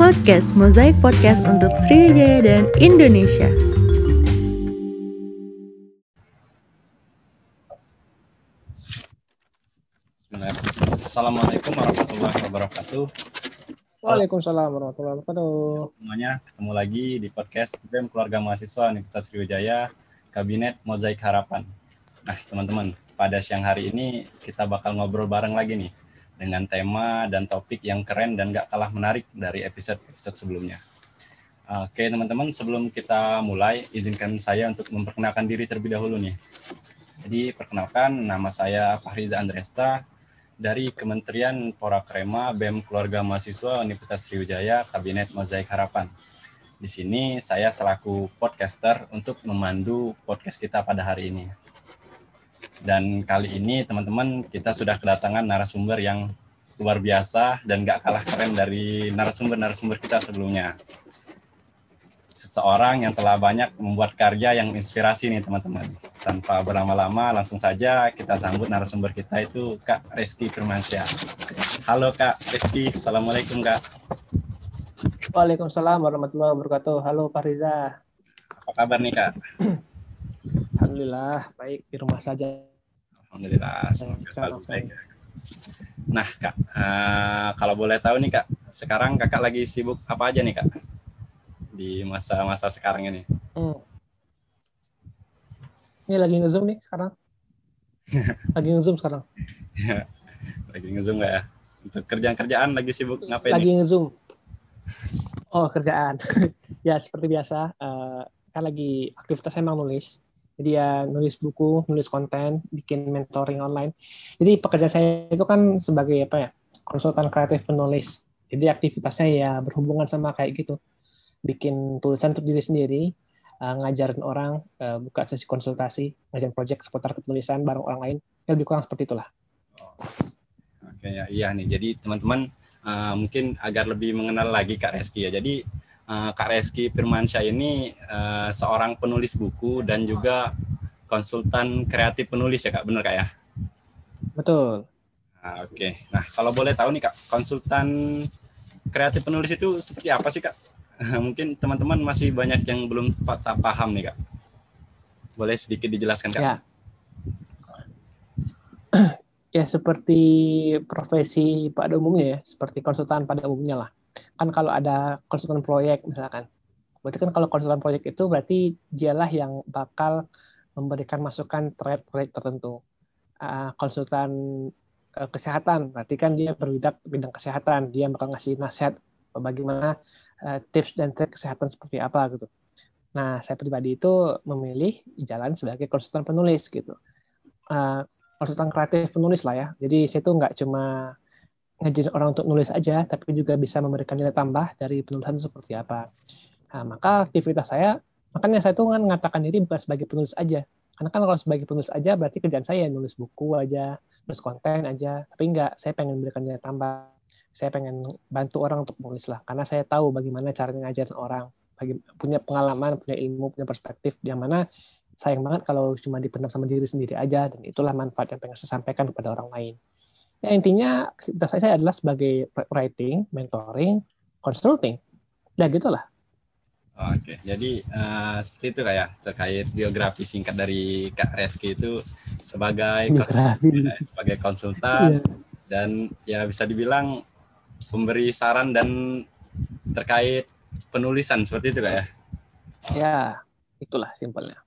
Podcast Mozaik Podcast untuk Sriwijaya dan Indonesia. Assalamualaikum warahmatullahi wabarakatuh. Waalaikumsalam warahmatullahi wabarakatuh. Semuanya ketemu lagi di podcast BEM Keluarga Mahasiswa Universitas Sriwijaya Kabinet Mozaik Harapan. Nah, teman-teman, pada siang hari ini kita bakal ngobrol bareng lagi nih dengan tema dan topik yang keren dan gak kalah menarik dari episode-episode sebelumnya. Oke, teman-teman, sebelum kita mulai, izinkan saya untuk memperkenalkan diri terlebih dahulu nih. Jadi, perkenalkan, nama saya Fahriza Andresta, dari Kementerian Porakrema BEM Keluarga Mahasiswa Universitas Sriwijaya Kabinet Mozaik Harapan. Di sini saya selaku podcaster untuk memandu podcast kita pada hari ini. Dan kali ini teman-teman kita sudah kedatangan narasumber yang luar biasa dan gak kalah keren dari narasumber-narasumber kita sebelumnya. Seseorang yang telah banyak membuat karya yang inspirasi nih teman-teman. Tanpa berlama-lama langsung saja kita sambut narasumber kita itu Kak Reski Firmansyah. Halo Kak Reski, Assalamualaikum Kak. Waalaikumsalam warahmatullahi wabarakatuh. Halo Pak Riza. Apa kabar nih Kak? Alhamdulillah baik di rumah saja. Alhamdulillah, semoga selalu baik. Nah Kak, uh, kalau boleh tahu nih Kak, sekarang Kakak lagi sibuk apa aja nih Kak? Di masa-masa sekarang ini. Hmm. Ini lagi ngezoom nih sekarang. lagi ngezoom sekarang. lagi ngezoom nggak ya? Untuk kerjaan-kerjaan lagi sibuk ngapain? Lagi ngezoom. Oh kerjaan. ya seperti biasa. Uh, kan lagi aktivitas emang nulis. Jadi ya nulis buku, nulis konten, bikin mentoring online. Jadi pekerjaan saya itu kan sebagai apa ya konsultan kreatif penulis. Jadi aktivitasnya ya berhubungan sama kayak gitu. Bikin tulisan untuk diri sendiri, uh, ngajarin orang, uh, buka sesi konsultasi, ngajarin project seputar ketulisan bareng orang lain. Ya lebih kurang seperti itulah. Oke ya, iya nih. Jadi teman-teman uh, mungkin agar lebih mengenal lagi Kak Reski ya. Jadi uh, Kak Reski Firmansyah ini uh, seorang penulis buku dan juga konsultan kreatif penulis ya Kak, benar Kak ya? Betul. Nah, Oke, okay. nah kalau boleh tahu nih Kak, konsultan kreatif penulis itu seperti apa sih Kak? Mungkin teman-teman masih banyak yang belum paham nih Kak. Boleh sedikit dijelaskan Kak? Ya. ya seperti profesi pada umumnya ya, seperti konsultan pada umumnya lah. Kan kalau ada konsultan proyek misalkan, berarti kan kalau konsultan proyek itu berarti dialah yang bakal memberikan masukan terkait proyek tertentu. Uh, konsultan uh, kesehatan, berarti kan dia berbidak bidang kesehatan, dia bakal ngasih nasihat bagaimana uh, tips dan trik kesehatan seperti apa gitu. Nah, saya pribadi itu memilih jalan sebagai konsultan penulis gitu. Uh, konsultan kreatif penulis lah ya. Jadi saya tuh nggak cuma ngajarin orang untuk nulis aja, tapi juga bisa memberikan nilai tambah dari penulisan seperti apa. Nah, maka aktivitas saya, makanya saya tuh kan mengatakan diri bukan sebagai penulis aja. Karena kan kalau sebagai penulis aja berarti kerjaan saya nulis buku aja, nulis konten aja. Tapi enggak, saya pengen memberikan nilai tambah. Saya pengen bantu orang untuk menulis lah. Karena saya tahu bagaimana caranya ngajarin orang. Bagi, punya pengalaman, punya ilmu, punya perspektif. Yang mana sayang banget kalau cuma dipendam sama diri sendiri aja dan itulah manfaat yang pengen saya sampaikan kepada orang lain. Ya, intinya aktivitas saya adalah sebagai writing, mentoring, consulting. Ya gitulah. Oke, jadi uh, seperti itu kayak terkait biografi singkat dari Kak Reski itu sebagai biografi. sebagai konsultan yeah. dan ya bisa dibilang pemberi saran dan terkait penulisan seperti itu kak ya? Ya, itulah simpelnya.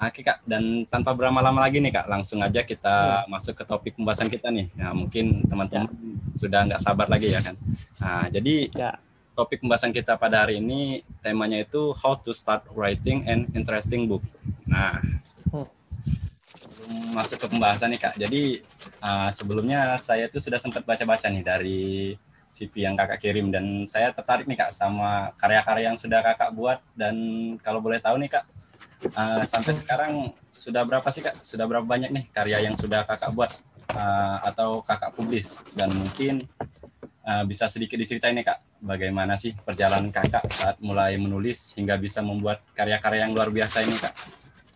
Oke kak, dan tanpa berlama-lama lagi nih kak, langsung aja kita ya. masuk ke topik pembahasan kita nih. Nah mungkin teman-teman ya. sudah nggak sabar lagi ya kan. Nah jadi ya. topik pembahasan kita pada hari ini temanya itu how to start writing an interesting book. Nah hmm. masuk ke pembahasan nih kak, jadi uh, sebelumnya saya tuh sudah sempat baca-baca nih dari CV yang kakak kirim dan saya tertarik nih kak sama karya-karya yang sudah kakak buat dan kalau boleh tahu nih kak Uh, sampai sekarang sudah berapa sih kak? Sudah berapa banyak nih karya yang sudah kakak buat uh, atau kakak publis? Dan mungkin uh, bisa sedikit diceritain nih kak, bagaimana sih perjalanan kakak saat mulai menulis hingga bisa membuat karya-karya yang luar biasa ini kak?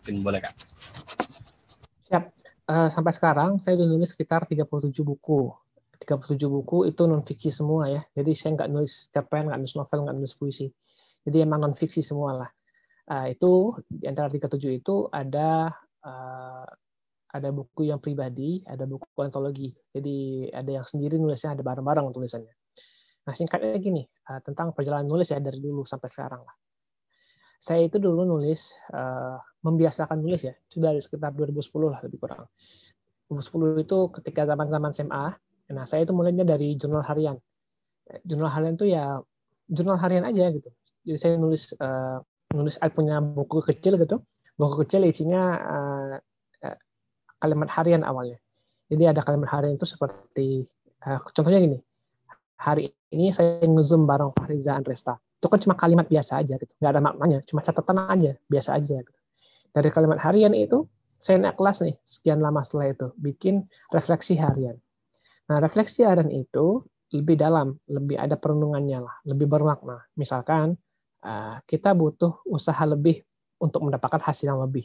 Mungkin boleh kak? Siap. Uh, sampai sekarang saya sudah nulis sekitar 37 buku. 37 buku itu non fiksi semua ya. Jadi saya nggak nulis cerpen, nggak nulis novel, nggak nulis puisi. Jadi emang non fiksi semua lah. Uh, itu di antara 37 itu ada uh, ada buku yang pribadi, ada buku antologi. Jadi ada yang sendiri nulisnya, ada bareng-bareng tulisannya. Nah singkatnya gini uh, tentang perjalanan nulis ya dari dulu sampai sekarang lah. Saya itu dulu nulis uh, membiasakan nulis ya, sudah dari sekitar 2010 lah lebih kurang. 2010 itu ketika zaman-zaman SMA. Nah saya itu mulainya dari jurnal harian. Jurnal harian itu ya jurnal harian aja gitu. Jadi saya nulis nulis punya buku kecil gitu. Buku kecil isinya uh, kalimat harian awalnya. Jadi ada kalimat harian itu seperti uh, contohnya gini. Hari ini saya ngezoom bareng Fahriza Andresta. Itu kan cuma kalimat biasa aja gitu. Nggak ada maknanya, cuma catatan aja, biasa aja gitu. Dari kalimat harian itu saya naik kelas nih sekian lama setelah itu bikin refleksi harian. Nah, refleksi harian itu lebih dalam, lebih ada perenungannya lah, lebih bermakna. Misalkan uh, kita butuh usaha lebih untuk mendapatkan hasil yang lebih.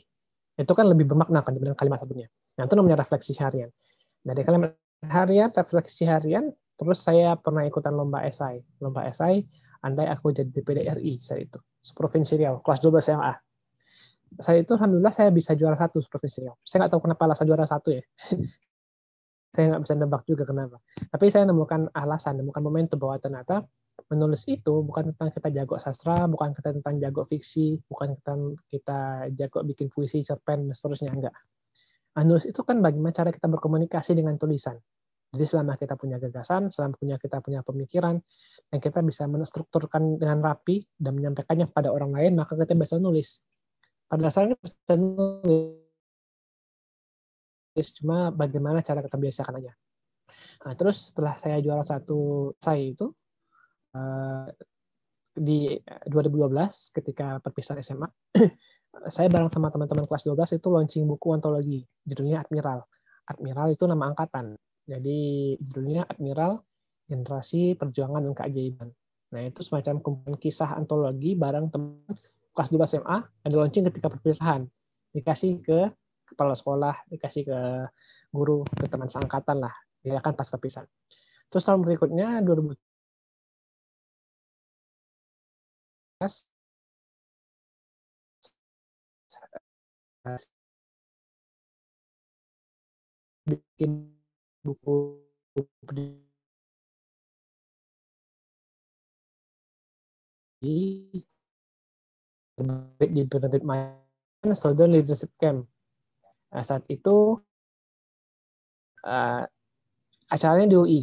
Itu kan lebih bermakna kan dibanding kalimat sebelumnya. Nah, itu namanya refleksi harian. Dari kalimat harian, refleksi harian, terus saya pernah ikutan lomba esai. Lomba esai, andai aku jadi DPD RI saat itu. Provinsi Riau, kelas 12 SMA. Saya itu, Alhamdulillah, saya bisa juara satu Provinsi Riau. Saya nggak tahu kenapa alasan juara satu ya. saya nggak bisa nebak juga kenapa. Tapi saya nemukan alasan, nemukan momentum bahwa ternyata menulis itu bukan tentang kita jago sastra, bukan kita tentang jago fiksi, bukan tentang kita jago bikin puisi, cerpen, dan seterusnya. Enggak menulis itu kan bagaimana cara kita berkomunikasi dengan tulisan. Jadi selama kita punya gagasan, selama punya kita punya pemikiran, dan kita bisa menstrukturkan dengan rapi dan menyampaikannya pada orang lain, maka kita bisa nulis. Pada dasarnya bisa nulis, cuma bagaimana cara kita biasakan aja. Nah, terus setelah saya juara satu saya itu eh, di 2012 ketika perpisahan SMA saya bareng sama teman-teman kelas 12 itu launching buku antologi judulnya Admiral. Admiral itu nama angkatan. Jadi judulnya Admiral Generasi Perjuangan dan Keajaiban. Nah, itu semacam kumpulan kisah antologi bareng teman kelas 2 SMA yang launching ketika perpisahan. Dikasih ke kepala sekolah, dikasih ke guru, ke teman seangkatan lah. Dia akan pas perpisahan. Terus tahun berikutnya 2000 bikin buku di di Bernadette Mayan Student Leadership Camp. Nah, saat itu uh, acaranya di UI.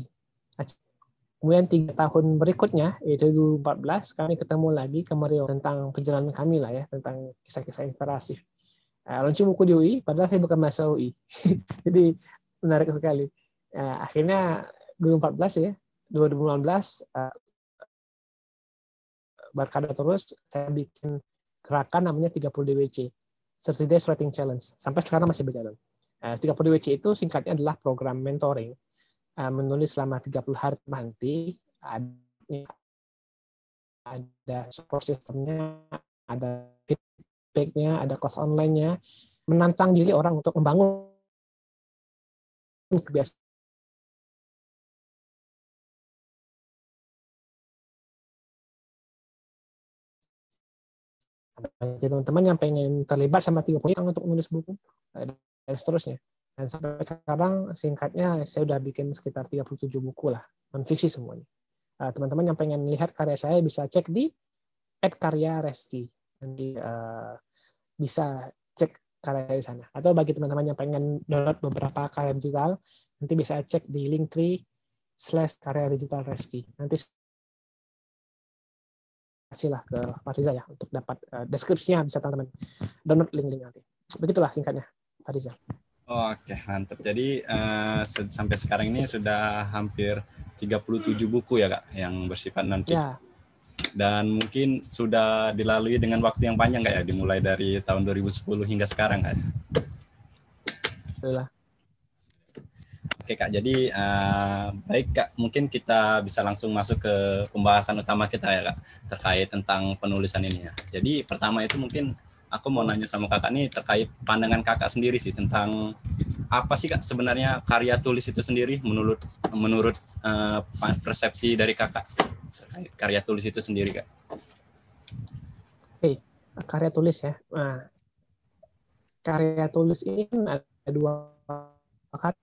Kemudian tiga tahun berikutnya, yaitu 2014, kami ketemu lagi ke Mario tentang perjalanan kami lah ya, tentang kisah-kisah inspirasi. Uh, launching buku di UI, padahal saya bukan masa UI. Jadi menarik sekali. Uh, akhirnya 2014 ya, 2015 uh, berkada terus saya bikin gerakan namanya 30 DWC, 30 Days Writing Challenge. Sampai sekarang masih berjalan. Uh, 30 DWC itu singkatnya adalah program mentoring menulis selama 30 hari nanti ada ada support sistemnya, ada feedbacknya, ada kelas online-nya, menantang diri orang untuk membangun kebiasaan teman-teman yang pengen terlibat sama tiga poin untuk menulis buku dan seterusnya. Dan sampai sekarang singkatnya saya sudah bikin sekitar 37 buku lah, non fiksi semuanya. Uh, teman-teman yang pengen lihat karya saya bisa cek di karya Reski. Nanti uh, bisa cek karya di sana. Atau bagi teman-teman yang pengen download beberapa karya digital, nanti bisa cek di link tree slash karya digital Reski. Nanti kasihlah ke Fariza ya untuk dapat uh, deskripsinya bisa teman-teman download link-link nanti. Begitulah singkatnya Fariza. Oke, mantap. Jadi uh, sampai sekarang ini sudah hampir 37 buku ya, Kak, yang bersifat non ya. Dan mungkin sudah dilalui dengan waktu yang panjang Kak ya, dimulai dari tahun 2010 hingga sekarang Kak. Betul Oke Kak, jadi uh, baik Kak, mungkin kita bisa langsung masuk ke pembahasan utama kita ya Kak, terkait tentang penulisan ini ya. Jadi pertama itu mungkin aku mau nanya sama kakak nih terkait pandangan kakak sendiri sih tentang apa sih kak sebenarnya karya tulis itu sendiri menurut menurut uh, persepsi dari kakak karya tulis itu sendiri kak? Oke, karya tulis ya. Nah, karya tulis ini ada dua kata,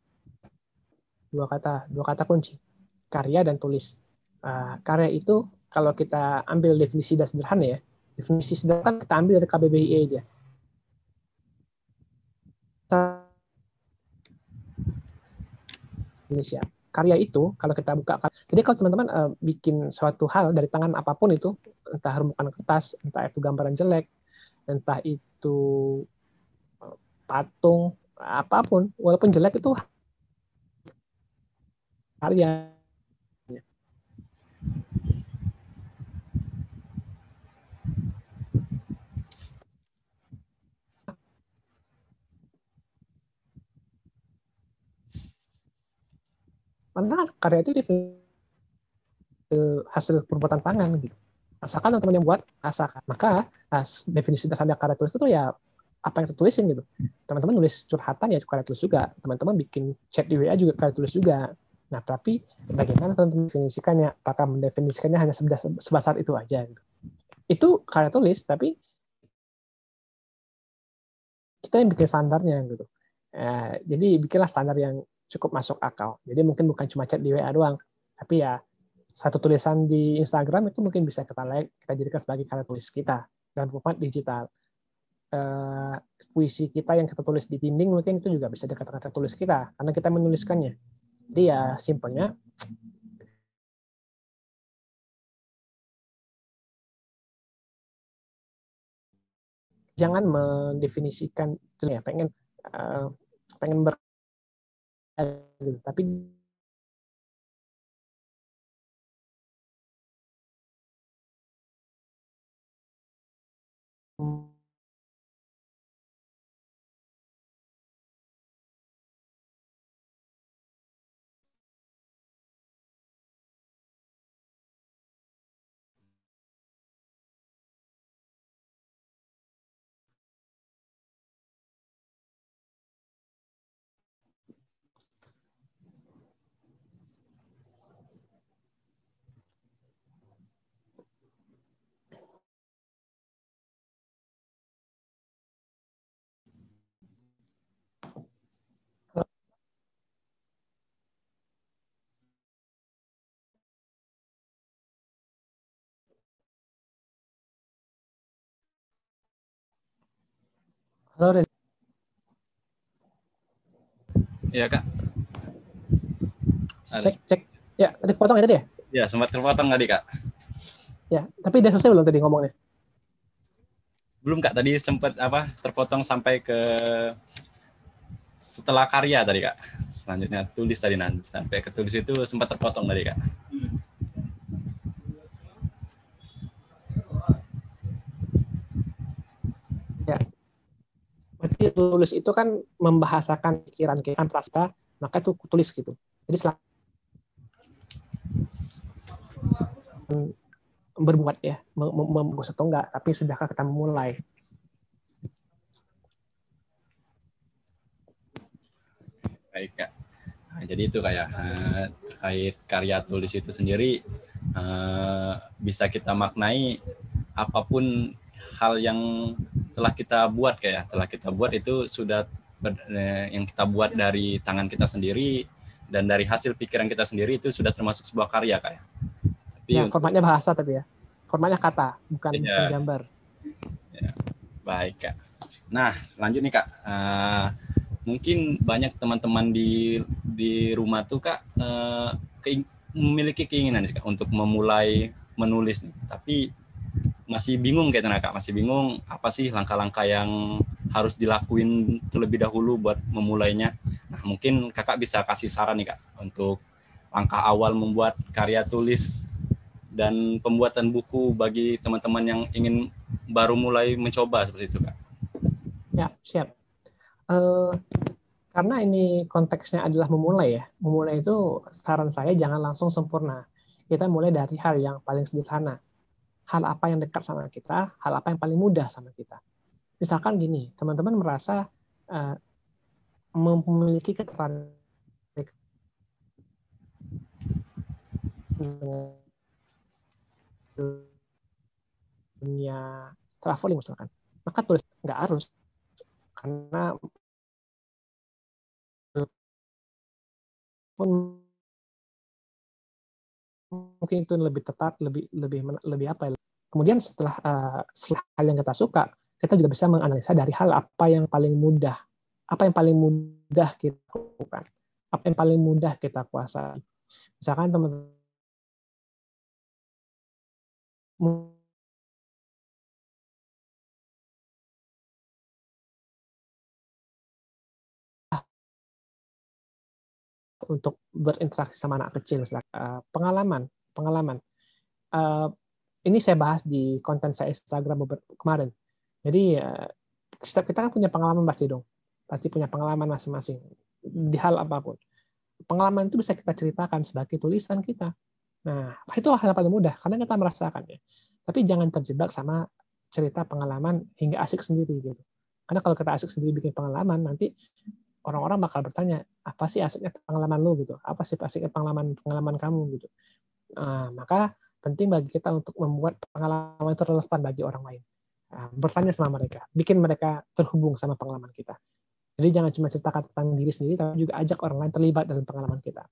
dua kata, dua kata kunci, karya dan tulis. Uh, karya itu kalau kita ambil definisi dan sederhana ya, definisi sederhana kita ambil dari KBBI aja. Indonesia. Karya itu kalau kita buka, jadi kalau teman-teman uh, bikin suatu hal dari tangan apa pun itu, entah rumukan kertas, entah itu gambaran jelek, entah itu uh, patung, apa pun, walaupun jelek itu karya Karena karya itu hasil perbuatan tangan gitu. Asalkan teman-teman yang buat, asalkan. Maka definisi terhadap karya tulis itu ya apa yang tertulisin gitu. Teman-teman nulis curhatan ya karya tulis juga. Teman-teman bikin chat di WA juga karya tulis juga. Nah, tapi bagaimana teman-teman mendefinisikannya? Apakah mendefinisikannya hanya sebesar itu aja? Gitu. Itu karya tulis, tapi kita yang bikin standarnya gitu. Eh, jadi bikinlah standar yang cukup masuk akal. Jadi mungkin bukan cuma chat di WA doang, tapi ya satu tulisan di Instagram itu mungkin bisa kita like, kita jadikan sebagai karya tulis kita dan format digital. Uh, puisi kita yang kita tulis di dinding mungkin itu juga bisa dikatakan karya tulis kita karena kita menuliskannya. Jadi ya simpelnya jangan mendefinisikan ya pengen uh, pengen ber Tapi Halo, Reza. Iya, Kak. Cek, cek. Ya, tadi potong ya tadi ya? Ya, sempat terpotong tadi, Kak. Ya, tapi udah selesai belum tadi ngomongnya? Belum, Kak. Tadi sempat apa terpotong sampai ke setelah karya tadi, Kak. Selanjutnya tulis tadi nanti. Sampai ke tulis itu sempat terpotong tadi, Kak. Berarti tulis itu kan membahasakan pikiran kita prasangka maka itu tulis gitu. Jadi setelah berbuat ya membuat atau enggak tapi sudahkah kita memulai baik kak. Nah, jadi itu kayak uh, terkait karya tulis itu sendiri uh, bisa kita maknai apa pun hal yang telah kita buat kayak telah kita buat itu sudah eh, yang kita buat dari tangan kita sendiri dan dari hasil pikiran kita sendiri itu sudah termasuk sebuah karya kayak. Tapi ya, formatnya bahasa tapi ya. Formatnya kata, bukan, ya, gambar. Ya, baik kak. Nah, lanjut nih kak. Uh, mungkin banyak teman-teman di di rumah tuh kak uh, keing memiliki keinginan sih kak untuk memulai menulis nih. Tapi masih bingung kayak kak masih bingung apa sih langkah-langkah yang harus dilakuin terlebih dahulu buat memulainya. Nah mungkin kakak bisa kasih saran nih kak untuk langkah awal membuat karya tulis dan pembuatan buku bagi teman-teman yang ingin baru mulai mencoba seperti itu kak. Ya siap. Uh, karena ini konteksnya adalah memulai ya. Memulai itu saran saya jangan langsung sempurna. Kita mulai dari hal yang paling sederhana hal apa yang dekat sama kita, hal apa yang paling mudah sama kita. Misalkan gini, teman-teman merasa uh, memiliki ketertarikan dunia traveling misalkan maka tulis nggak harus karena pun mungkin itu lebih tepat lebih lebih lebih apa ya? Kemudian setelah uh, setelah hal yang kita suka kita juga bisa menganalisa dari hal apa yang paling mudah apa yang paling mudah kita lakukan apa yang paling mudah kita kuasai. Misalkan teman untuk berinteraksi sama anak kecil. Uh, pengalaman, pengalaman. Uh, ini saya bahas di konten saya Instagram kemarin. Jadi uh, setiap kita kan punya pengalaman pasti dong, pasti punya pengalaman masing-masing di hal apa pun. Pengalaman itu bisa kita ceritakan sebagai tulisan kita. Nah, itu hal yang paling mudah karena kita merasakannya. Tapi jangan terjebak sama cerita pengalaman hingga asik sendiri gitu. Karena kalau kita asik sendiri bikin pengalaman, nanti orang-orang bakal bertanya apa sih asiknya pengalaman lu? Gitu. Apa sih asiknya pengalaman pengalaman kamu? Gitu. Nah, maka penting bagi kita untuk membuat pengalaman itu relevan bagi orang lain. Nah, bertanya sama mereka bikin mereka terhubung sama pengalaman kita. Jadi jangan cuma ceritakan tentang diri sendiri tapi juga ajak orang lain terlibat dalam pengalaman kita.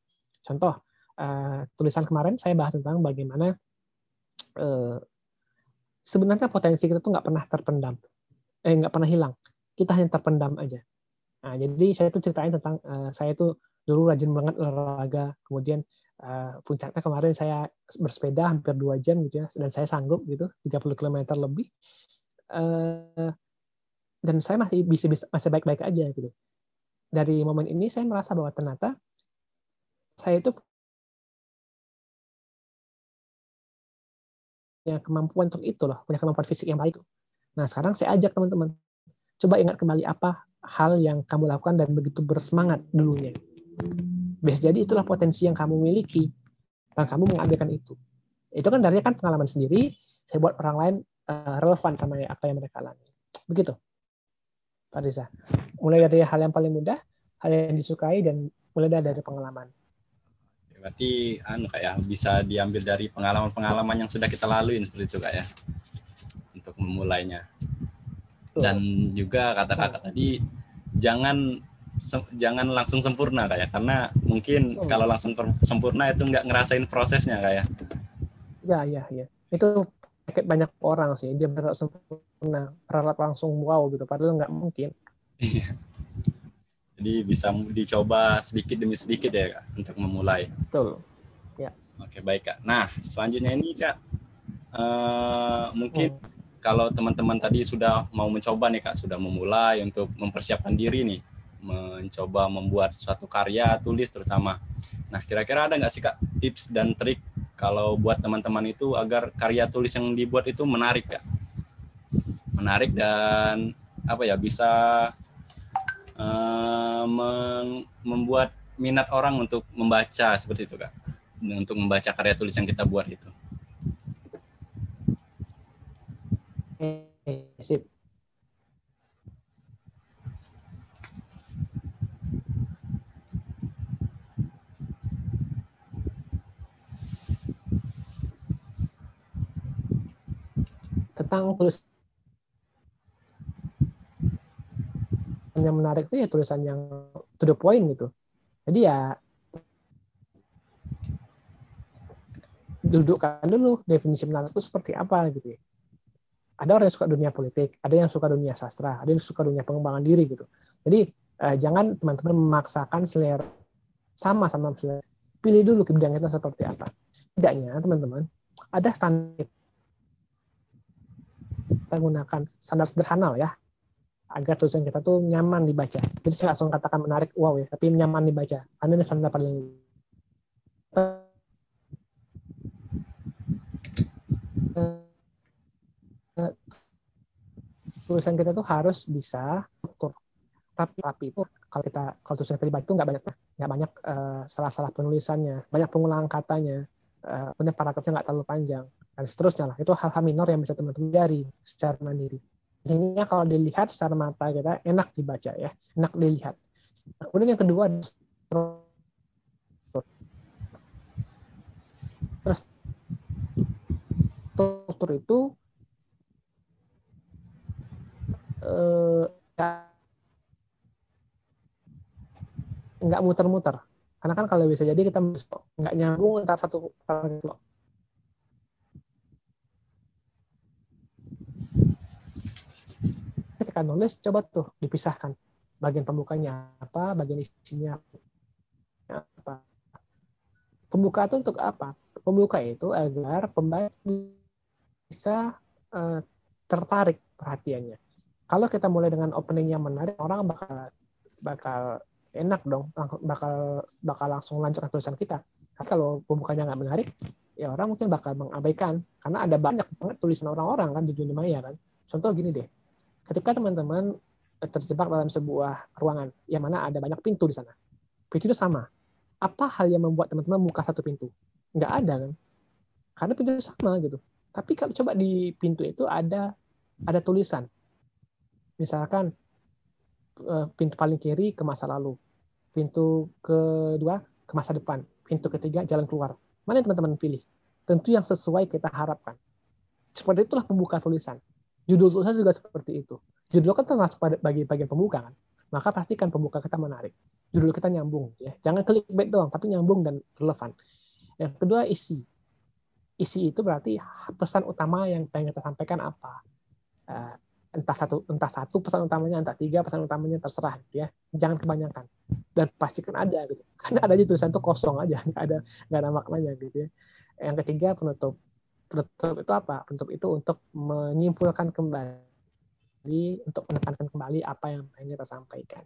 Contoh uh, tulisan kemarin saya bahas tentang bagaimana uh, sebenarnya potensi kita tuh nggak pernah terpendam. Eh nggak pernah hilang. Kita hanya terpendam aja Nah, jadi saya tuh ceritain tentang uh, saya tuh dulu rajin banget olahraga, kemudian uh, puncaknya kemarin saya bersepeda hampir dua jam gitu ya, dan saya sanggup gitu 30 km lebih. Uh, dan saya masih bisa, masih baik-baik aja gitu. Dari momen ini saya merasa bahwa ternyata saya itu punya kemampuan untuk itu loh, punya kemampuan fisik yang baik. Nah, sekarang saya ajak teman-teman, coba ingat kembali apa hal yang kamu lakukan dan begitu bersemangat dulunya. Bisa jadi itulah potensi yang kamu miliki dan kamu mengambilkan itu. Itu kan dari kan pengalaman sendiri, saya buat orang lain uh, relevan sama apa yang mereka alami. Begitu. Pak Riza. Mulai dari hal yang paling mudah, hal yang disukai dan mulai dari pengalaman. Berarti anu kayak ya, bisa diambil dari pengalaman-pengalaman yang sudah kita lalui seperti itu kak ya. Untuk memulainya dan juga kata-kata tadi jangan jangan langsung sempurna kayak karena mungkin oh. kalau langsung sempurna itu nggak ngerasain prosesnya kayak ya. Ya ya itu banyak orang sih. Dia berharap sempurna berharap langsung wow gitu. Padahal nggak mungkin. Iya. jadi bisa dicoba sedikit demi sedikit ya kak untuk memulai. Betul. Ya. Oke baik kak. Nah selanjutnya ini kak uh, mungkin hmm kalau teman-teman tadi sudah mau mencoba nih kak, sudah memulai untuk mempersiapkan diri nih, mencoba membuat suatu karya tulis terutama. Nah kira-kira ada nggak sih kak tips dan trik kalau buat teman-teman itu agar karya tulis yang dibuat itu menarik kak, menarik dan apa ya bisa uh, membuat minat orang untuk membaca seperti itu kak, untuk membaca karya tulis yang kita buat itu. Sip. Tentang tulisan yang menarik itu ya tulisan yang to the point gitu. Jadi ya dudukkan dulu definisi menarik itu seperti apa gitu ya ada orang yang suka dunia politik, ada yang suka dunia sastra, ada yang suka dunia pengembangan diri gitu. Jadi eh, jangan teman-teman memaksakan selera sama sama selera. Pilih dulu bidang kita seperti apa. Tidaknya teman-teman ada standar kita gunakan standar sederhana ya agar tulisan kita tuh nyaman dibaca. Jadi saya langsung katakan menarik, wow ya, tapi nyaman dibaca. Karena ini standar paling tulisan kita tuh harus bisa struktur tapi tapi itu kalau kita kalau tulisan terlibat itu nggak banyak nggak banyak uh, salah-salah penulisannya. Banyak pengulangan katanya. Uh, kemudian paragrafnya nggak terlalu panjang. Dan seterusnya lah. Itu hal-hal minor yang bisa teman-teman jari secara mandiri. Ini kalau dilihat secara mata kita enak dibaca ya. Enak dilihat. Kemudian yang kedua struktur itu eh, nggak muter-muter. Karena kan kalau bisa jadi kita nggak nyambung antara satu target Ketika nulis, coba tuh dipisahkan. Bagian pembukanya apa, bagian isinya apa. Pembuka itu untuk apa? Pembuka itu agar pembaca bisa uh, tertarik perhatiannya. Kalau kita mulai dengan opening yang menarik, orang bakal bakal enak dong bakal bakal langsung lanjutkan tulisan kita. Tapi kalau pembukanya nggak menarik, ya orang mungkin bakal mengabaikan karena ada banyak banget tulisan orang-orang kan di dunia maya kan. Contoh gini deh, ketika teman-teman terjebak dalam sebuah ruangan yang mana ada banyak pintu di sana, pintu itu sama. Apa hal yang membuat teman-teman buka satu pintu? Nggak ada kan? Karena pintu sama gitu. Tapi kalau coba di pintu itu ada ada tulisan. Misalkan Eh, pintu paling kiri ke masa lalu, pintu kedua ke masa depan, pintu ketiga jalan keluar. Mana yang teman-teman pilih? Tentu yang sesuai kita harapkan. Seperti itulah pembuka tulisan. Judul tulisan juga seperti itu. Judul kan termasuk bagi bagian pembuka kan. Maka pastikan pembuka kita menarik. Judul kita nyambung ya. Jangan clickbait doang, tapi nyambung dan relevan. Yang kedua isi. Isi itu berarti pesan utama yang pengen kita sampaikan apa eh, entah satu entah satu pesan utamanya entah tiga pesan utamanya terserah gitu ya. Jangan kebanyakan. Dan pastikan ada gitu. Karena ada di tulisan itu kosong aja nggak ada nggak ada maknanya gitu ya. Yang ketiga penutup penutup itu apa? Penutup itu untuk menyimpulkan kembali untuk menekankan kembali apa yang ingin kita sampaikan.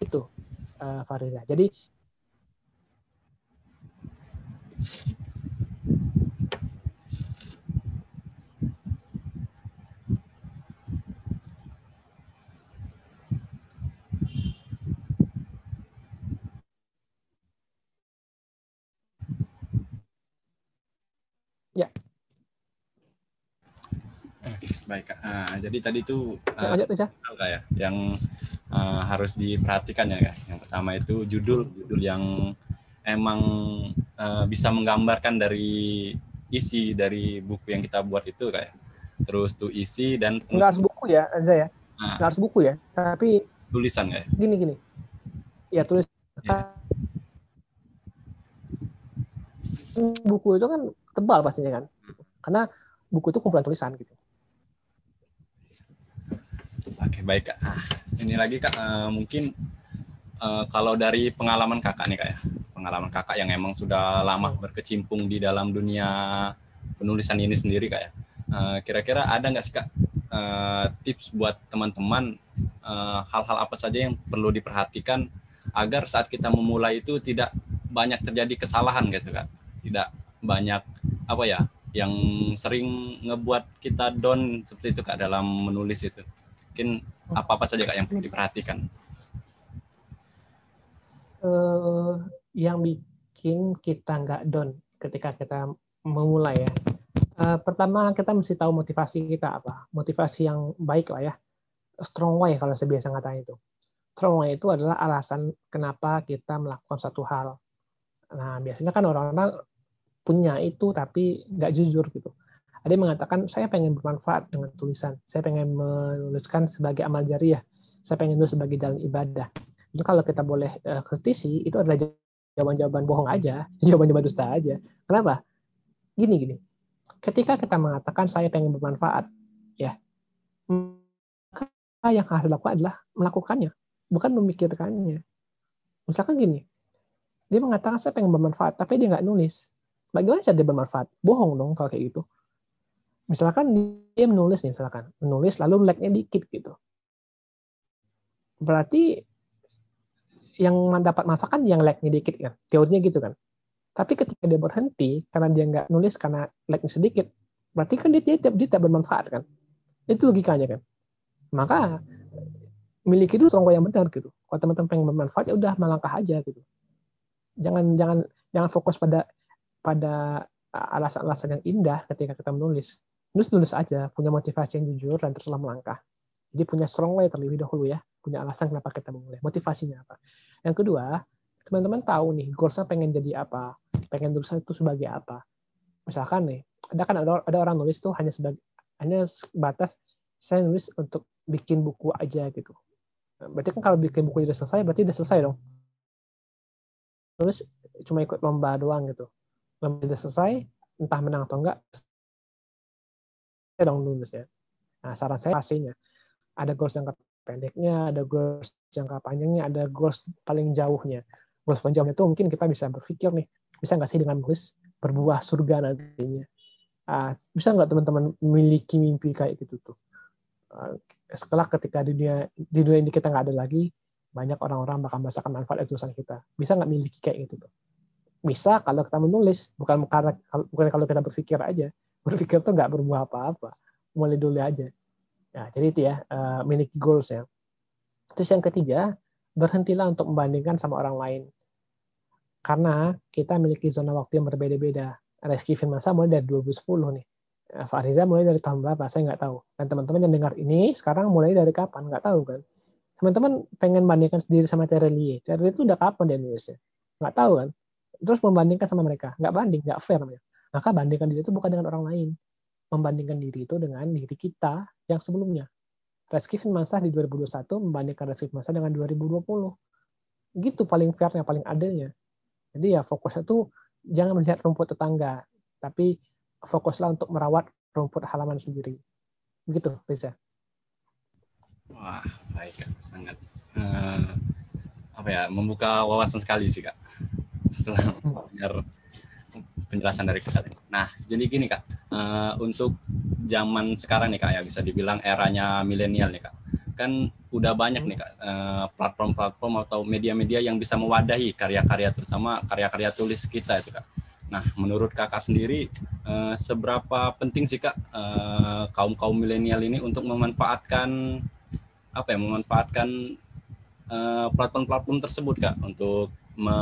Itu uh, Fariza jadi Ya. Eh, baik, uh, jadi tadi itu uh, ya, ya, yang uh, harus diperhatikan ya, kak. Yang pertama itu judul, judul yang emang uh, bisa menggambarkan dari isi dari buku yang kita buat itu kayak terus tuh isi dan nggak harus buku ya Anza ya? Nah. nggak harus buku ya? Tapi tulisan kayak. gini gini. Ya tulis ya. buku itu kan tebal pastinya kan? Karena buku itu kumpulan tulisan gitu. Oke baik kak. Ah, ini lagi kak. Uh, mungkin uh, kalau dari pengalaman kakak nih kak ya pengalaman kakak yang emang sudah lama berkecimpung di dalam dunia penulisan ini sendiri kak ya. Uh, kira-kira ada nggak sih kak uh, tips buat teman-teman uh, hal-hal apa saja yang perlu diperhatikan agar saat kita memulai itu tidak banyak terjadi kesalahan gitu kak, tidak banyak apa ya yang sering ngebuat kita down seperti itu kak dalam menulis itu. Mungkin apa apa saja kak yang perlu diperhatikan? Uh, yang bikin kita nggak down ketika kita memulai ya. Uh, pertama kita mesti tahu motivasi kita apa. Motivasi yang baik lah ya. Strong way kalau saya biasa ngatain itu. Strong way itu adalah alasan kenapa kita melakukan satu hal. Nah biasanya kan orang-orang punya itu tapi nggak jujur gitu. Ada yang mengatakan saya pengen bermanfaat dengan tulisan. Saya pengen menuliskan sebagai amal jariah. Saya pengen nulis sebagai jalan ibadah. Itu kalau kita boleh uh, kritisi itu adalah jawaban-jawaban bohong aja, jawaban-jawaban dusta aja. Kenapa? Gini gini. Ketika kita mengatakan saya pengen bermanfaat, ya, maka yang harus dilakukan adalah melakukannya, bukan memikirkannya. Misalkan gini, dia mengatakan saya pengen bermanfaat, tapi dia nggak nulis. Bagaimana cara dia bermanfaat? Bohong dong kalau kayak gitu. Misalkan dia menulis nih, misalkan menulis lalu like-nya dikit gitu. Berarti yang mendapat manfaat kan yang like-nya dikit kan. Teorinya gitu kan. Tapi ketika dia berhenti karena dia nggak nulis karena like-nya sedikit, berarti kan dia, dia, dia tidak bermanfaat kan. Itu logikanya kan. Maka miliki itu songko yang benar gitu. Kalau teman-teman pengen bermanfaat ya udah melangkah aja gitu. Jangan jangan jangan fokus pada pada alasan-alasan yang indah ketika kita menulis. Nulis nulis aja, punya motivasi yang jujur dan teruslah melangkah. Jadi punya strong way terlebih dahulu ya, punya alasan kenapa kita memulai, motivasinya apa. Yang kedua, teman-teman tahu nih goalsnya pengen jadi apa, pengen tulisan itu sebagai apa. Misalkan nih, ada kan ada, ada orang nulis tuh hanya sebagai hanya batas saya nulis untuk bikin buku aja gitu. Berarti kan kalau bikin buku udah selesai, berarti udah selesai dong. Nulis cuma ikut lomba doang gitu. Lomba udah selesai, entah menang atau enggak, saya dong nulis ya. Nah, saran saya pastinya ada goals jangka pendeknya, ada goals jangka panjangnya, ada goals paling jauhnya. Goals paling jauhnya itu mungkin kita bisa berpikir nih, bisa nggak sih dengan nulis berbuah surga nantinya. Uh, bisa nggak teman-teman memiliki mimpi kayak gitu tuh? Uh, setelah ketika dunia di dunia ini kita nggak ada lagi, banyak orang-orang bakal merasakan manfaat dari tulisan kita. Bisa nggak miliki kayak gitu tuh? Bisa kalau kita menulis, bukan karena bukan kalau kita berpikir aja. Berpikir tuh nggak berbuah apa-apa. Mulai dulu aja. Nah, jadi itu ya, uh, miliki goals ya. Terus yang ketiga, berhentilah untuk membandingkan sama orang lain. Karena kita memiliki zona waktu yang berbeda-beda. Reski Firmansa mulai dari 2010 nih. Eh, Fariza mulai dari tahun berapa? Saya nggak tahu. Dan teman-teman yang dengar ini sekarang mulai dari kapan? Nggak tahu kan? Teman-teman pengen bandingkan sendiri sama Terelie. Terelie itu udah kapan dia nulisnya? Nggak tahu kan? Terus membandingkan sama mereka. Nggak banding, nggak fair. Maka bandingkan diri itu bukan dengan orang lain membandingkan diri itu dengan diri kita yang sebelumnya. Reski Firmansyah di 2021 membandingkan Reski Firmansyah dengan 2020. Gitu paling fairnya, paling adilnya. Jadi ya fokusnya tuh jangan melihat rumput tetangga, tapi fokuslah untuk merawat rumput halaman sendiri. Begitu, bisa. Wah, baik kak, sangat uh, apa ya membuka wawasan sekali sih kak. Setelah dengar penjelasan dari Kak. Nah, jadi gini Kak, uh, untuk zaman sekarang nih Kak ya bisa dibilang eranya milenial nih Kak. Kan udah banyak nih Kak uh, platform-platform atau media-media yang bisa mewadahi karya-karya terutama karya-karya tulis kita itu Kak. Nah, menurut Kakak sendiri uh, seberapa penting sih Kak uh, kaum-kaum milenial ini untuk memanfaatkan apa ya, memanfaatkan platform-platform tersebut Kak untuk me,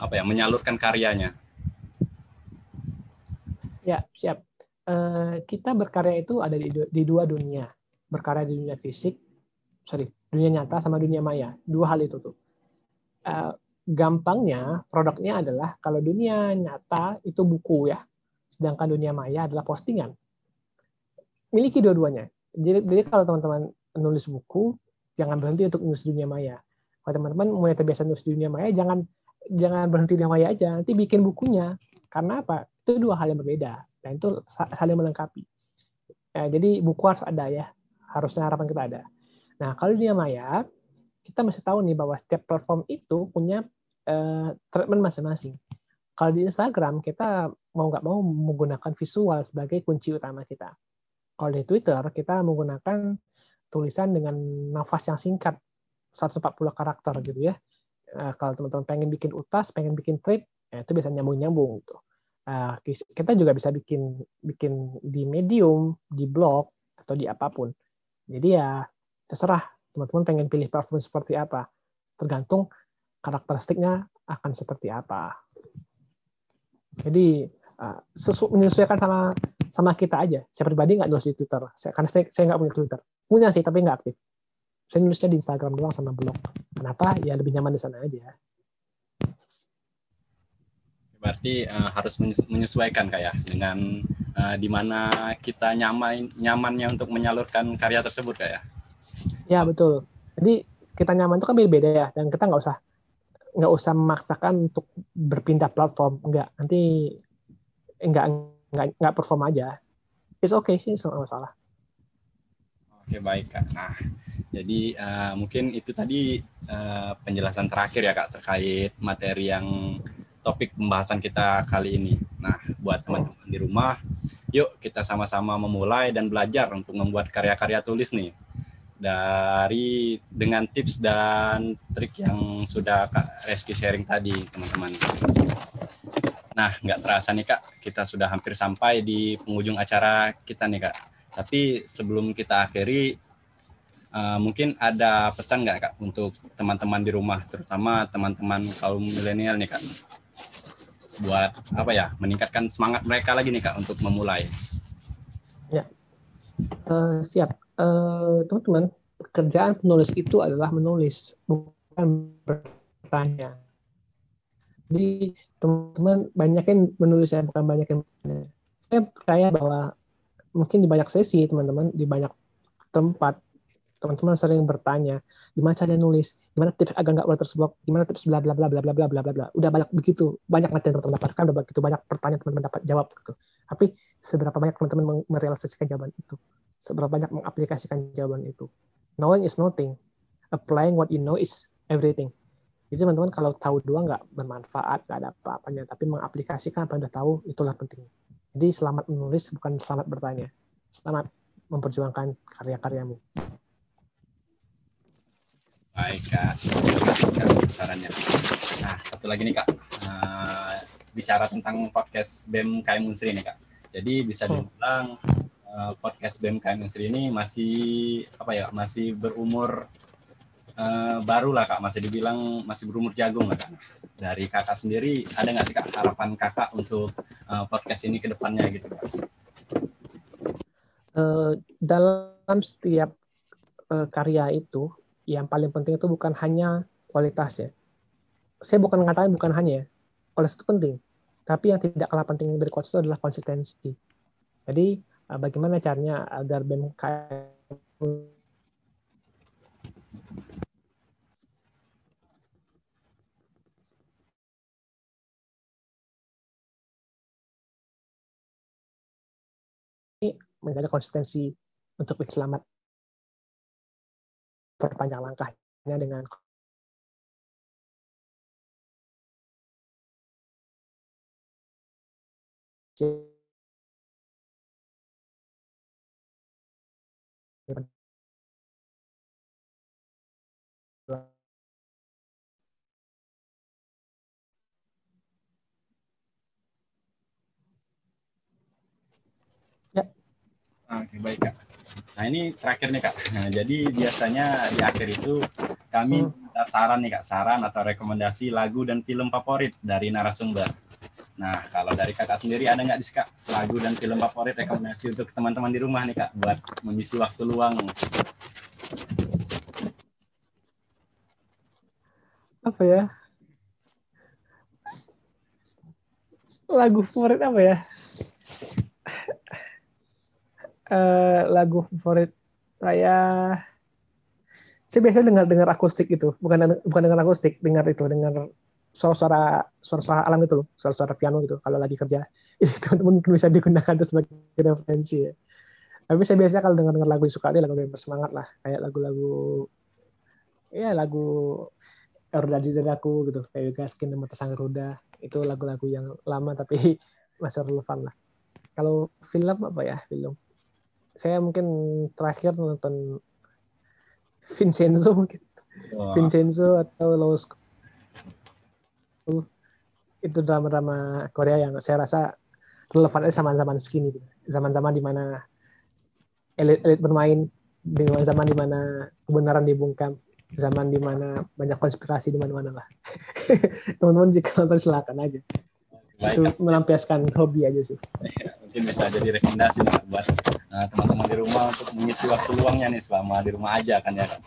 apa ya, menyalurkan karyanya? Ya, siap. Uh, kita berkarya itu ada di, di dua dunia. Berkarya di dunia fisik, sorry, dunia nyata sama dunia maya. Dua hal itu tuh. Uh, gampangnya, produknya adalah kalau dunia nyata itu buku ya, sedangkan dunia maya adalah postingan. Miliki dua-duanya. Jadi, jadi kalau teman-teman nulis buku, jangan berhenti untuk nulis dunia maya. Kalau teman-teman mulai terbiasa nulis dunia maya, jangan jangan berhenti di maya aja. Nanti bikin bukunya. Karena apa? itu dua hal yang berbeda dan itu saling melengkapi. Ya, jadi buku harus ada ya, harusnya harapan kita ada. Nah kalau dunia maya kita masih tahu nih bahwa setiap platform itu punya uh, treatment masing-masing. Kalau di Instagram kita mau nggak mau menggunakan visual sebagai kunci utama kita. Kalau di Twitter kita menggunakan tulisan dengan nafas yang singkat 140 karakter gitu ya. Uh, kalau teman-teman pengen bikin utas, pengen bikin tweet, ya itu bisa nyambung-nyambung gitu. Uh, kita juga bisa bikin bikin di medium, di blog atau di apa pun. Jadi ya terserah teman-teman pengen pilih platform seperti apa. Tergantung karakteristiknya akan seperti apa. Jadi uh, menyesuaikan sama sama kita aja. Saya pribadi nggak nulis di Twitter, saya, karena saya saya nggak punya Twitter. Punya sih tapi nggak aktif. Saya nulisnya di Instagram doang sama blog. Kenapa? Ya lebih nyaman di sana aja. Berarti uh, harus menyesuaikan kayak ya, dengan uh, di mana kita nyaman nyamannya untuk menyalurkan karya tersebut kayak. Ya? ya betul. Jadi kita nyaman itu kan beda-beda ya dan kita nggak usah nggak usah memaksakan untuk berpindah platform nggak nanti nggak nggak nggak perform aja. It's okay sih soal masalah. Oke baik kak. Nah jadi uh, mungkin itu tadi uh, penjelasan terakhir ya kak terkait materi yang topik pembahasan kita kali ini. Nah, buat teman-teman di rumah, yuk kita sama-sama memulai dan belajar untuk membuat karya-karya tulis nih. Dari dengan tips dan trik yang sudah Kak Reski sharing tadi, teman-teman. Nah, nggak terasa nih Kak, kita sudah hampir sampai di penghujung acara kita nih Kak. Tapi sebelum kita akhiri, uh, mungkin ada pesan nggak Kak untuk teman-teman di rumah, terutama teman-teman kaum milenial nih Kak? Buat apa ya meningkatkan semangat mereka lagi nih kak untuk memulai. Ya, uh, siap. Uh, teman-teman, pekerjaan penulis itu adalah menulis, bukan bertanya. Jadi teman-teman banyak yang menulis saya bukan banyak yang bertanya. Saya percaya bahwa mungkin di banyak sesi teman-teman di banyak tempat teman-teman sering bertanya gimana cara nulis? Gimana tips agar nggak udah tersebut? Gimana tips bla bla bla bla bla bla bla bla? Bla udah banyak begitu banyak materi teman-teman dapatkan udah begitu banyak pertanyaan teman-teman dapat jawab gitu. Tapi seberapa banyak teman-teman merealisasikan jawaban itu? Seberapa banyak mengaplikasikan jawaban itu? Knowing is nothing. Applying what you know is everything. Jadi teman-teman kalau tahu doang nggak bermanfaat nggak ada apa-apanya tapi mengaplikasikan apa yang udah tahu itulah penting. Jadi selamat menulis bukan selamat bertanya. Selamat memperjuangkan karya-karyamu Baik kak, sarannya. Nah satu lagi nih kak, uh, bicara tentang podcast BEM KM Unsri nih kak. Jadi bisa hmm. dibilang uh, podcast BEM KM Unsri ini masih apa ya, masih berumur uh, baru lah kak, masih dibilang masih berumur jagung lah kak. Dari kakak sendiri ada nggak sih kak harapan kakak untuk uh, podcast ini ke depannya gitu kak? Uh, dalam setiap uh, karya itu yang paling penting itu bukan hanya kualitas ya. Saya bukan mengatakan bukan hanya ya, kualitas itu penting. Tapi yang tidak kalah penting dari kualitas itu adalah konsistensi. Jadi eh, bagaimana caranya agar BMKM menjaga konsistensi untuk selamat perpanjang langkahnya dengan Ya. Oke, baik Kak. Nah ini terakhir nih kak. Nah, jadi biasanya di akhir itu kami hmm. minta saran nih kak, saran atau rekomendasi lagu dan film favorit dari narasumber. Nah kalau dari kakak sendiri ada nggak sih kak lagu dan film favorit rekomendasi untuk teman-teman di rumah nih kak buat mengisi waktu luang? Apa ya? Lagu favorit apa ya? Uh, lagu favorit saya saya biasanya dengar dengar akustik itu. Bukan bukan dengar akustik dengar itu dengar suara-suara suara-suara alam itu loh. Suara-suara piano gitu kalau lagi kerja. Teman-teman mungkin bisa digunakan itu sebagai referensi ya. Tapi saya biasanya kalau dengar dengar lagu suka dia lagu yang bersemangat lah. Kayak lagu-lagu ya lagu Roda di dadaku gitu. Kayak Gaskin dan Sang Roda itu lagu-lagu yang lama tapi masih relevan lah. Kalau film apa ya film saya mungkin terakhir nonton Vincenzo mungkin. Wow. Vincenzo atau Los itu drama-drama Korea yang saya rasa relevan zaman-zaman segini zaman-zaman di mana elit-elit bermain dengan zaman di mana kebenaran dibungkam zaman di mana banyak konspirasi di mana-mana lah. Teman-teman jika nonton silakan aja. Itu melampiaskan hobi aja sih mungkin bisa jadi rekomendasi buat Nah, teman-teman di rumah untuk mengisi waktu luangnya nih selama di rumah aja kan ya kak.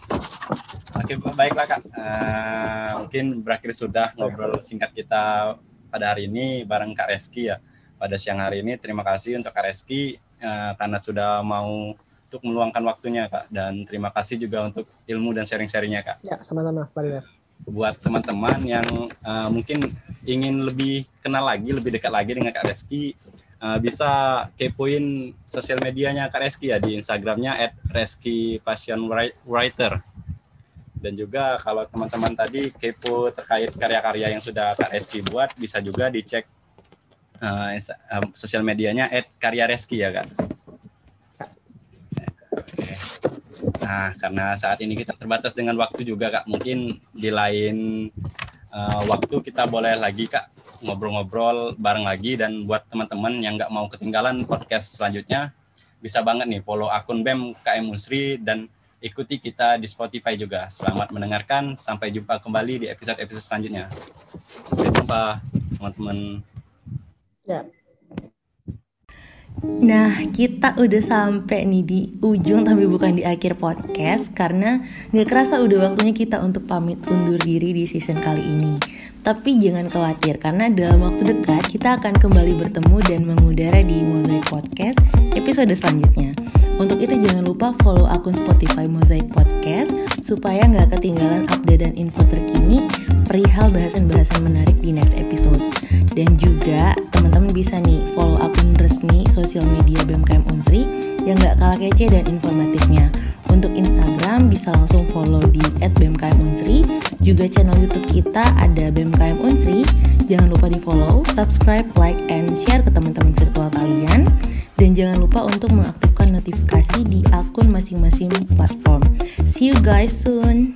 Oke baiklah kak, uh, mungkin berakhir sudah ngobrol singkat kita pada hari ini bareng Kak Reski ya. Pada siang hari ini terima kasih untuk Kak Reski uh, karena sudah mau untuk meluangkan waktunya kak dan terima kasih juga untuk ilmu dan sharing-sharingnya kak. Ya sama-sama Pak buat teman-teman yang uh, mungkin ingin lebih kenal lagi, lebih dekat lagi dengan Kak Reski, uh, bisa kepoin sosial medianya Kak Reski ya di Instagramnya at. Dan juga kalau teman-teman tadi kepo terkait karya-karya yang sudah Kak Reski buat, bisa juga dicek uh, sosial medianya at Karya Reski ya Kak. Nah, karena saat ini kita terbatas dengan waktu juga Kak, mungkin di lain uh, waktu kita boleh lagi kak ngobrol-ngobrol bareng lagi dan buat teman-teman yang nggak mau ketinggalan podcast selanjutnya bisa banget nih follow akun BEM KM Unsri dan ikuti kita di Spotify juga. Selamat mendengarkan, sampai jumpa kembali di episode-episode selanjutnya. Sampai jumpa teman-teman. Ya. Nah, kita udah sampai nih di ujung tapi bukan di akhir podcast karena nggak kerasa udah waktunya kita untuk pamit undur diri di season kali ini. Tapi jangan khawatir karena dalam waktu dekat kita akan kembali bertemu dan mengudara di Mosaic Podcast episode selanjutnya. Untuk itu jangan lupa follow akun Spotify Mosaic Podcast supaya nggak ketinggalan update dan info terkini perihal bahasan-bahasan menarik di next episode. Dan juga teman-teman bisa nih follow akun resmi sosial media BMKM Unsri yang nggak kalah kece dan informatifnya. Untuk Instagram bisa langsung follow di @bmkmunsri. Juga channel YouTube kita ada BMKM Unsri. Jangan lupa di follow, subscribe, like, and share ke teman-teman virtual kalian. Dan jangan lupa untuk mengaktifkan notifikasi di akun masing-masing platform. See you guys soon.